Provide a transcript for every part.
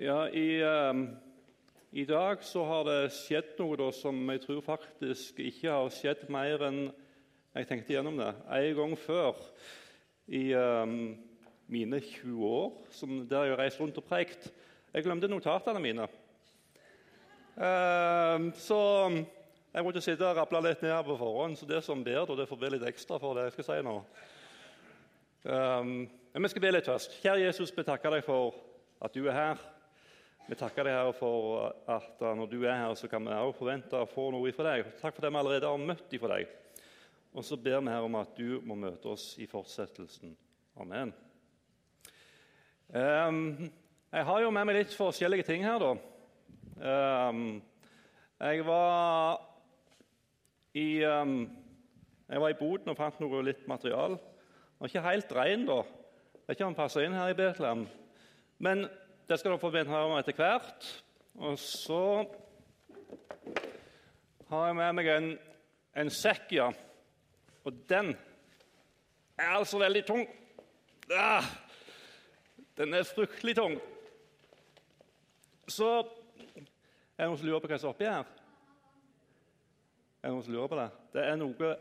Ja, i, uh, I dag så har det skjedd noe da, som jeg tror faktisk ikke har skjedd mer enn jeg tenkte gjennom det, en gang før. I uh, mine 20 år som der jeg har reist rundt og preikt. Jeg glemte notatene mine. Uh, så jeg måtte sitte og rable litt ned på forhånd. Så det som ber, det får bli litt ekstra for det jeg skal si nå. Men vi skal be litt først. Kjære Jesus, vi takker deg for at du er her. Vi takker deg her for at når du er her, så kan vi også forvente å få noe ifra deg. Takk for det vi allerede har møtt ifra deg. Og så ber vi her om at du må møte oss i fortsettelsen. Amen. Um, jeg har jo med meg litt forskjellige ting her, da. Um, jeg var i um, jeg var i boden og fant noe litt material. Den var ikke helt ren, da. Jeg vet ikke om den passer inn her i Betlehem. Men det skal dere få vite om etter hvert. Og så har jeg med meg en, en sekk, ja. Og den er altså veldig tung. Ah, den er fryktelig tung. Så Er det noen som lurer på hva som er oppi her? Er det noen som lurer på det? Det er noe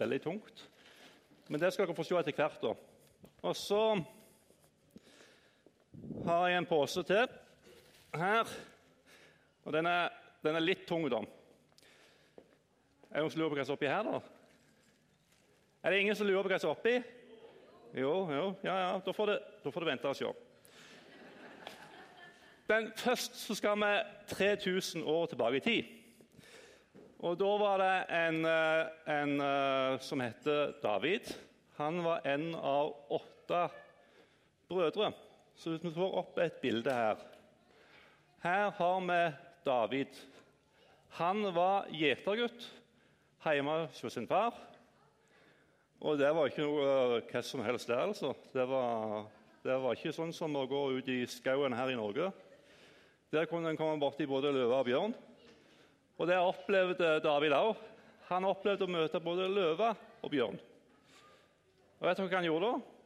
veldig tungt. Men det skal dere få se etter hvert. da. Og så har jeg en pose til her. Og den er, den er litt tung, da. Er det noen som lurer på hva som er oppi her, da? Er det ingen som lurer på hva som er oppi? Jo, jo, ja, ja. Da får, det, da får du vente og se. Men først så skal vi 3000 år tilbake i tid. Og Da var det en, eh, en eh, som heter David. Han var en av åtte brødre. Så hvis vi får opp et bilde her Her har vi David. Han var gjetergutt hjemme hos sin far. Og det var ikke noe eh, hva som helst der, altså. Det var, det var ikke sånn som å gå ut i skauen her i Norge. Der kunne en komme borti både løve og bjørn. Og det opplevde David òg. Han opplevde å møte både løve og bjørn. Og vet du hva han gjorde da?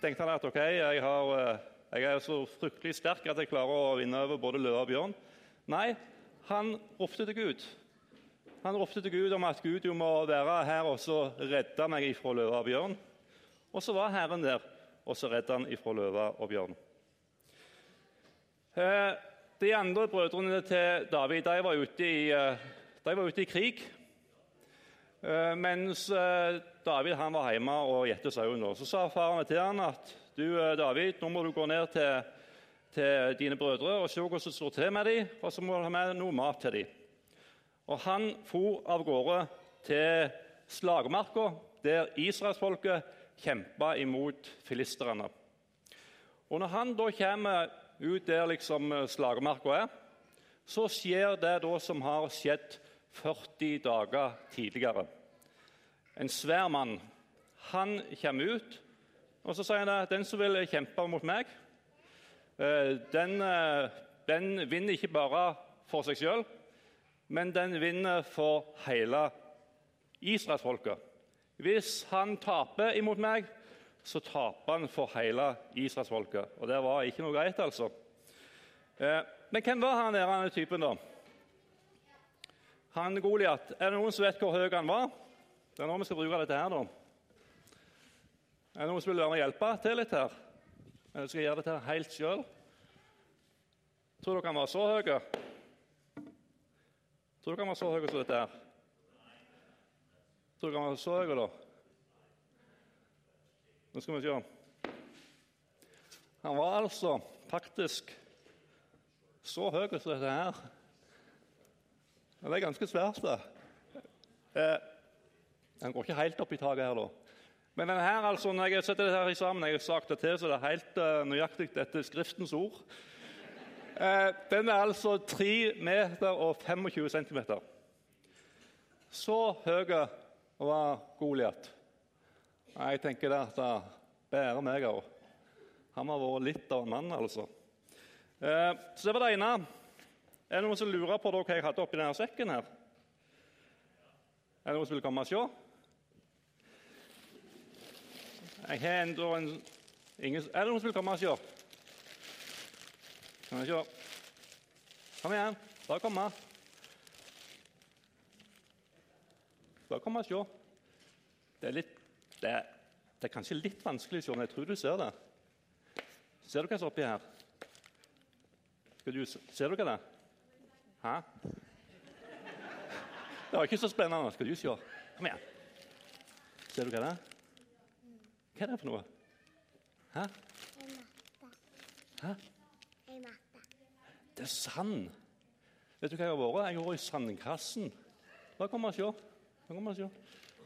Tenkte han at ok, jeg, har, eh, jeg, er så fryktelig sterk at jeg klarer å vinne over både løve og bjørn. Nei, han ropte til Gud. Han ropte til Gud om at Gud jo må være her og så redde meg ifra løve og bjørn. Og så var Herren der, og så redde han ifra løve og bjørn. Eh, de andre brødrene til David de var ute i, eh, var ute i krig. Mens David han var hjemme og gjette sauen. Så sa faren til han at du, eh, David, nå må du gå ned til, til dine brødre og se hvordan det står til med dem, og så må du ha med noe mat til dem. Og Han for av gårde til slagmarka, der israelsfolket kjempa imot filisterne. Og Når han da kommer ut der liksom slagmarka er, så skjer det da som har skjedd 40 dager tidligere en svær mann. Han kommer ut, og så sier han at den som vil kjempe mot meg, eh, den, eh, den vinner ikke bare for seg sjøl, men den vinner for hele israelsfolket. Hvis han taper imot meg, så taper han for hele israelsfolket. Og det var ikke noe greit, altså. Eh, men hvem var han der typen, da? Han Goliat. Er det noen som vet hvor høy han var? Det er nå vi skal bruke dette her, da. Er det noen som vil være med og hjelpe til litt her? Eller skal jeg gjøre dette helt sjøl? Tror dere han var så høy? Tror dere han var så høy som dette her? Tror dere han var så høy, da? Nå skal vi se. Han var altså faktisk så høy som dette her. Det er ganske svært. det. Eh, den går ikke helt opp i taket her, da. Men den her, altså, når jeg setter det her sammen, jeg har sagt det til, så det er helt uh, nøyaktig etter Skriftens ord. Uh, den er altså 3 meter og 25 cm. Så høy var Goliat. Jeg tenker det at det bærer meg òg. Han har vært litt av en mann, altså. Uh, så det var det ene. Er det noen som lurer på hva jeg hadde oppi denne sekken? her? Er det noen som vil komme og se? Jeg har enda en ingen, Er det noen som vil komme og se? Kan vi se. Kom igjen. Bare komme. Bare kom og se. Det er, litt, det, er, det er kanskje litt vanskelig å se, men jeg tror du ser det. Ser du hva som er oppi her? Skal du, ser hva det? Hæ? Det var ikke så spennende. Skal du se? Kom igjen. Ser du hva det er? Hva er det for noe? Hæ? Hæ? Det er sand. Vet du hva jeg har vært? Jeg har vært i sandkassen. Da kommer og se. Se.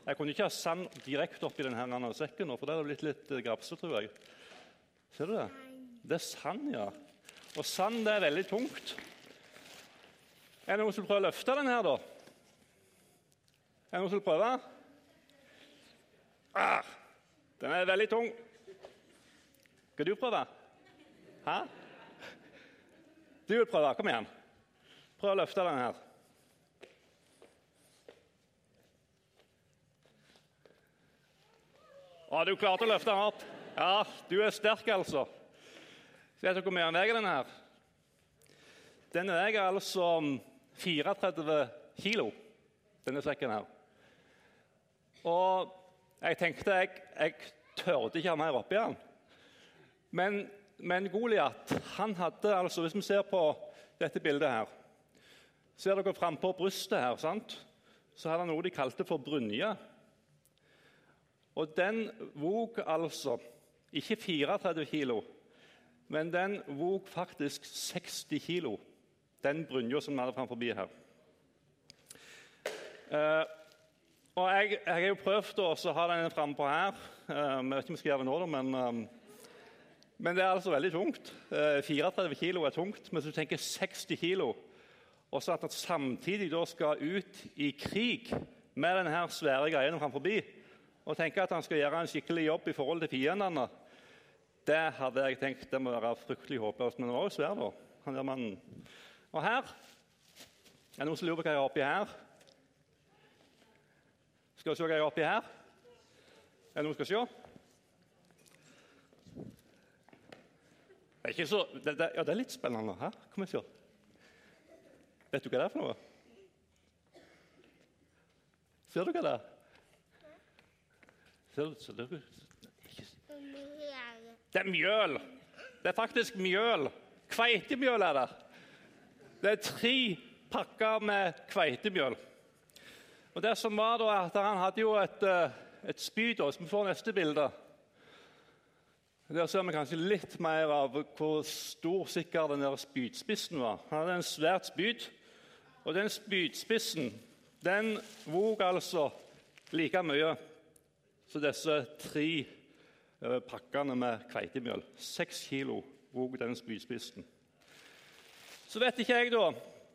Jeg kunne ikke ha sand direkte oppi denne sekken, for det hadde blitt litt eh, grapse, tror jeg. Ser du det? Det er sand, ja. Og sand det er veldig tungt. Er det noen som prøver å løfte den her, da? Er det noen som vil prøve? Ah, den er veldig tung. Skal du prøve? Hæ? Du vil prøve. Kom igjen. Prøv å løfte den her. Ah, du klarte å løfte den opp. Ja, du er sterk, altså. Vet dere hvor mye den veier, den her? Den veier altså 34 kilo, denne sekken her. Og jeg tenkte jeg, jeg tørde ikke ha mer oppi den. Men, men Goliat han hadde altså Hvis vi ser på dette bildet her Ser dere frampå brystet her, sant? så hadde han noe de kalte for brynje. Og den vog altså ikke 34 kilo, men den vog faktisk 60 kilo, den brynja som vi hadde framfor her. Eh, og jeg, jeg, har jo prøvd å ha den frampå her. Eh, jeg vet ikke om jeg skal gjøre det nå, men, eh, men det er altså veldig tungt. Eh, 34 kilo er tungt, men hvis du tenker 60 kilo og så at han samtidig da skal ut i krig med denne svære greien framfor og tenker at han skal gjøre en skikkelig jobb i forhold til fiendene, det hadde jeg tenkt det må være fryktelig håpløst. Men det var jo svær, da. Og her Er det noen som lurer på hva jeg har oppi her? Skal vi se hva jeg har oppi her? Er det noen som skal se? Det er ikke så, det, det, ja, det er litt spennende. Her, Kom og se. Vet du hva det er for noe? Ser du hva det er? Ser ser du? Det er mjøl. Det er faktisk mjøl. Kveitemjøl er det. Det er tre pakker med kveitemjøl. Og det som var da, at Han hadde jo et, eh, et spyd. Vi får neste bilde Der ser vi kanskje litt mer av hvor stor sikker den der spydspissen var. Han hadde en svært spyd. Og den spydspissen den vog altså like mye som disse tre eh, pakkene med kveitemjøl. Seks kilo vog den spydspissen. Så vet ikke jeg da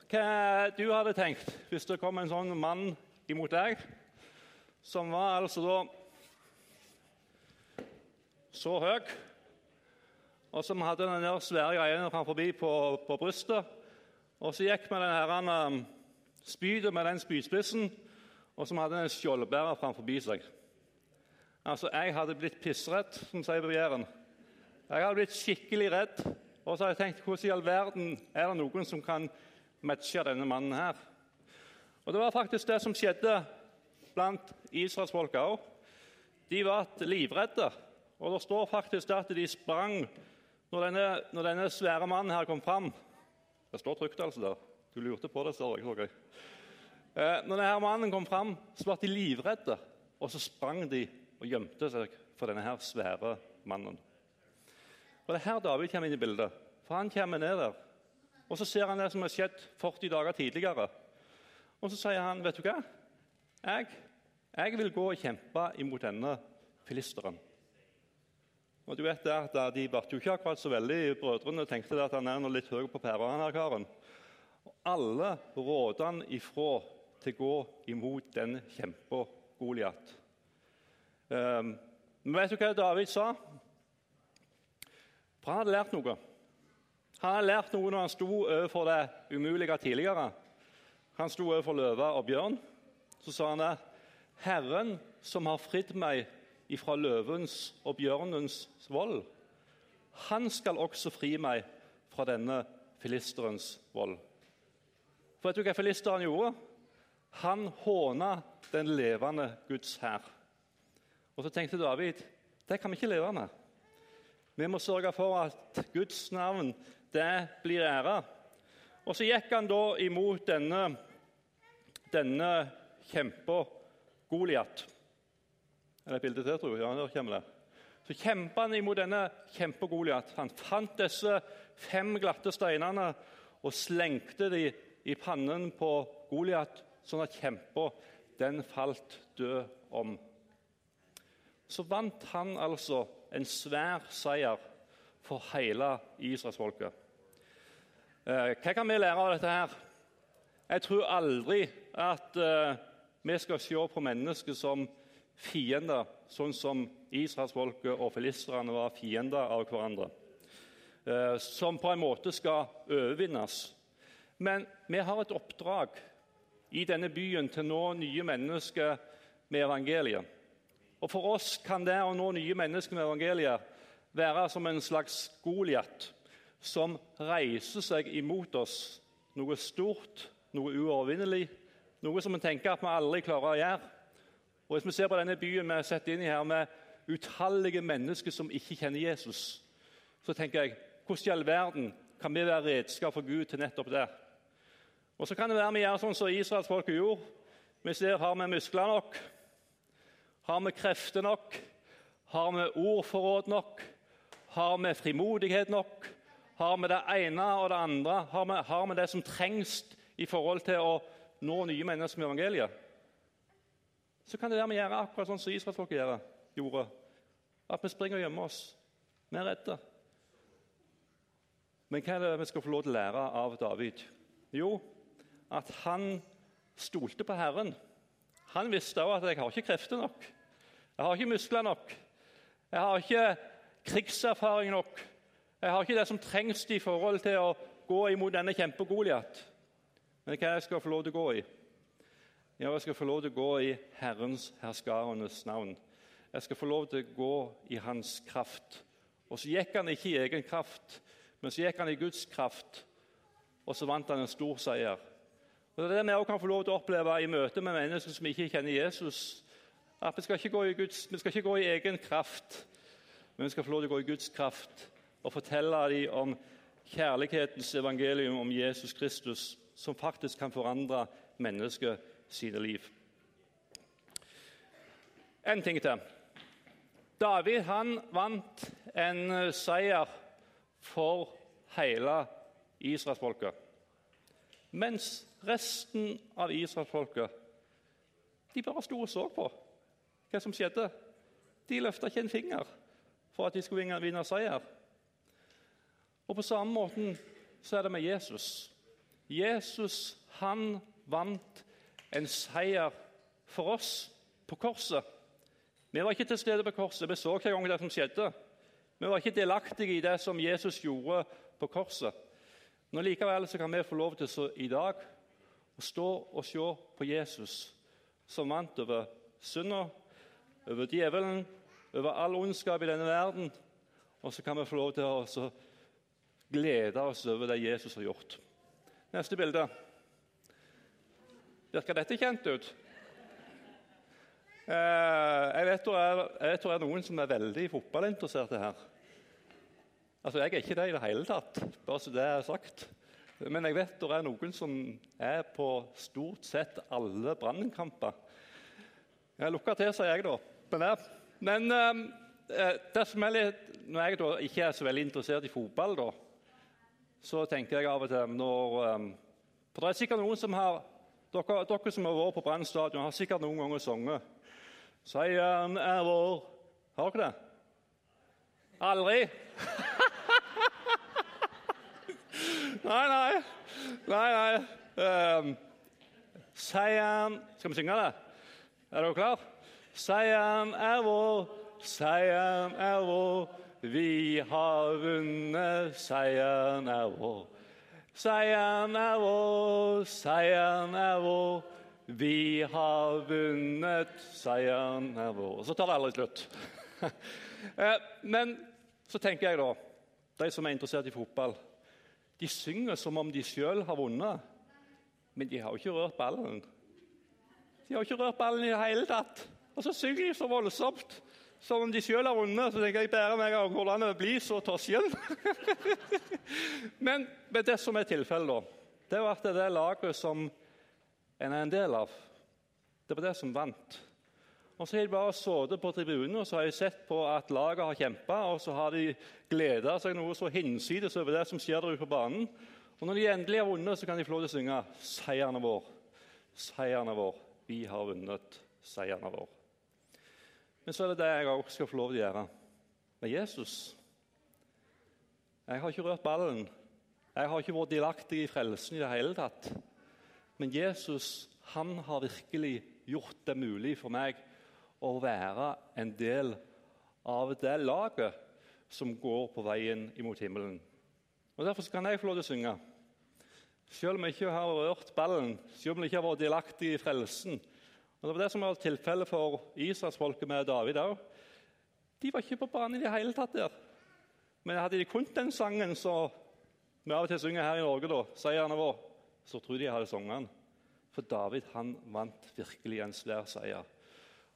hva du hadde tenkt hvis det kom en sånn mann imot deg, som var altså da så høy, og som hadde den der svære greia framfor på, på brystet og så gikk vi den her, um, spydet med den spydspissen, og som hadde en skjoldbærer framfor seg. Altså, Jeg hadde blitt pissredd, som sier på Jæren. Jeg hadde blitt skikkelig redd. Og så hadde jeg tenkt hvordan i all verden er det noen som kan matche denne mannen her? Og Det var faktisk det som skjedde blant israelsfolka òg. De var livredde. Og det står faktisk at de sprang når denne, når denne svære mannen her kom fram. Det står trygt altså der. Du lurte på det, ser jeg. Okay. Eh, når denne mannen kom fram, så ble de livredde. Og så sprang de og gjemte seg for denne her svære mannen. Og Det er her David kommer inn i bildet. For Han kommer ned der, og så ser han det som har skjedd 40 dager tidligere. Og så sier han, 'Vet du hva? Jeg, jeg vil gå og kjempe imot denne filisteren.' Og du vet det at De ble jo ikke akkurat så veldig brødrene tenkte at han er noe litt høy på pæra. han her karen. Og alle rådde han ifra til å gå imot den kjempa Goliat. Um, men vet du hva David sa? For han hadde lært noe. Han hadde lært noe når han sto overfor det umulige tidligere. Han sto overfor løve og bjørn. Så sa han det. Herren som har fridd meg ifra løvens og bjørnens vold. Han skal også fri meg fra denne filisterens vold. For vet du hva filisteren gjorde? Han håna den levende Guds hær. Og så tenkte David det kan vi ikke leve med. Vi må sørge for at Guds navn det blir æra. Og så gikk han da imot denne, denne kjempa Goliat. Er det et bilde til, tror jeg? Ja, der kommer det. Så kjempa han imot denne kjempa Goliat. Han fant disse fem glatte steinene og slengte dem i pannen på Goliat, sånn at kjempa den falt død om. Så vant han altså en svær seier for hele israelsfolket. Eh, hva kan vi lære av dette? her? Jeg tror aldri at uh, vi skal se på mennesker som fiender, sånn som israelsfolket og filisterne var fiender av hverandre. Uh, som på en måte skal overvinnes. Men vi har et oppdrag i denne byen til å nå nye mennesker med evangeliet. Og For oss kan det å nå nye mennesker med evangeliet være som en slags Goliat som reiser seg imot oss. Noe stort, noe uovervinnelig, noe som vi tenker at vi aldri klarer å gjøre. Og Hvis vi ser på denne byen vi har sett inn i her med utallige mennesker som ikke kjenner Jesus, så tenker jeg hvordan i all verden kan vi være redskap for Gud til nettopp det? Og Så kan det være vi gjør sånn som israelsfolket gjorde. Vi ser har vi muskler nok, har vi krefter nok, har vi ordforråd nok, har vi frimodighet nok, har vi det ene og det andre? Har vi, har vi det som trengs i forhold til å nå nye mennesker med evangeliet? Så kan det være vi gjør akkurat sånn som israelsfolket gjorde. At vi springer og gjemmer oss. Vi er redde. Men hva er det vi skal få lov til å lære av David? Jo, at han stolte på Herren. Han visste òg at jeg har ikke krefter nok. Jeg har ikke muskler nok. Jeg har ikke krigserfaring nok. Jeg har ikke det som trengs i forhold til å gå imot denne kjempe-Goliat. Men hva jeg skal få lov til å gå i? Ja, jeg skal få lov til å gå i Herrens herskarenes navn. Jeg skal få lov til å gå i hans kraft. Og så gikk han ikke i egen kraft, men så gikk han i Guds kraft. Og så vant han en stor seier. Og Det er det vi også kan få lov til å oppleve i møte med mennesker som ikke kjenner Jesus. At Vi skal ikke gå i, Guds, vi skal ikke gå i egen kraft, men vi skal få lov til å gå i Guds kraft og fortelle dem om kjærlighetens evangelium om Jesus Kristus, som faktisk kan forandre mennesker sine liv. En ting til. David han vant en seier for hele israelsfolket. Mens resten av israelsfolket de bare sto og så på hva som skjedde. De løfta ikke en finger for at de skulle vinne seier. Og På samme måten så er det med Jesus. Jesus han vant en seier for oss på korset. Vi var ikke til stede på korset, vi så hver gang det som skjedde. Vi var ikke delaktige i det som Jesus gjorde på korset. Men likevel så kan vi få lov til så i dag å stå og se på Jesus, som vant over synda, over djevelen, over all ondskap i denne verden. Og så kan vi få lov til å glede oss over det Jesus har gjort. Neste bilde. Virker dette kjent ut? Eh, jeg vet det er, er, noen som er veldig fotballinteresserte her. Altså, Jeg er ikke det i det hele tatt, bare så det er sagt. Men jeg vet det er noen som er på stort sett alle brannkamper. Lukka til, sier jeg da. Men, men eh, det som er litt, når jeg da ikke er så veldig interessert i fotball, da, så tenker jeg av og til når um, For det er sikkert noen som har Dere, dere som har vært på Brann stadion, har sikkert noen ganger sunget 'Seieren er vår'. Har dere det? Aldri? nei, nei. Nei, nei. Um, seieren Skal vi synge det? Er dere klar? Seieren er vår, seieren er vår. Vi har vunnet, seieren er vår. Seieren er vår, seieren er vår. Vi har vunnet, seieren er vår. Og så tar det aldri slutt. Eh, men så tenker jeg, da, de som er interessert i fotball De synger som om de sjøl har vunnet, men de har jo ikke rørt ballen. De har ikke rørt ballen i det hele tatt. Og så synger de så voldsomt som om de sjøl har vunnet. Så tenker jeg bærer meg av hvordan det blir så tosjen. men, det som er tilfellet, det var at det er laget som en er en del av, det var det som vant. Og så har de bare sittet på tribunen og så har jeg sett på at laget har kjempa, og så har de gleda seg noe så hinsides over det som skjer der ute på banen. Og når de endelig har vunnet, så kan de få lov til å synge 'Seieren er vår'. Seieren er vår. Vi har vunnet. Seieren er vår. Men så er det det jeg òg skal få lov til å gjøre med Jesus. Jeg har ikke rørt ballen. Jeg har ikke vært delaktig i frelsen i det hele tatt. Men Jesus han har virkelig gjort det mulig for meg å være en del av det laget som går på veien imot himmelen. Og Derfor kan jeg få lov til å synge. Selv om jeg ikke har rørt ballen, selv om jeg ikke har vært delaktig i frelsen. Og Det var det som var tilfellet for israelsfolket med David òg. De var ikke på banen i det hele tatt der. Men hadde de kunnet den sangen som vi av og til synger her i Norge, da, seierne vår, så tror jeg de hadde sunget den. For David han vant virkelig en svær seier.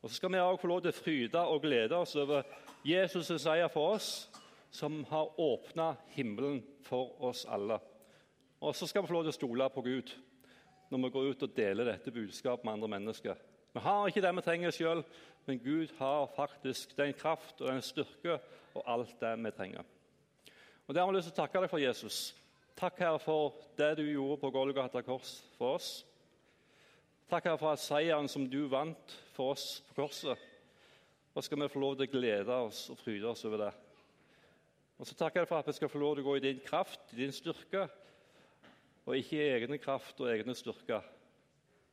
Og Så skal vi også få lov til å fryde og glede oss over Jesus' seier for oss, som har åpna himmelen for oss alle. Og så skal vi få lov til å stole på Gud når vi går ut og deler dette budskapet med andre mennesker. Vi har ikke det vi trenger sjøl, men Gud har faktisk den kraft og den styrke og alt det vi trenger. Og Det har vi lyst til å takke deg for, Jesus. Takk, Herre, for det du gjorde på Golgata kors for oss. Takk Herre, for at seieren som du vant for oss på korset. Og skal vi få lov til å glede oss og fryde oss over det. Og så takker jeg for at vi skal få lov til å gå i din kraft, i din styrke, og ikke i egne kraft og egne styrker.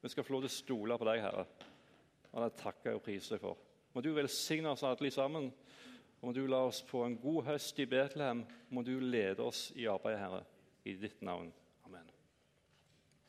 Vi skal få lov til å stole på deg, Herre. Og det takker jeg og priser deg for. Må du velsigne oss alle sammen. Og må du la oss få en god høst i Betlehem. Må du lede oss i arbeidet, Herre. I ditt navn.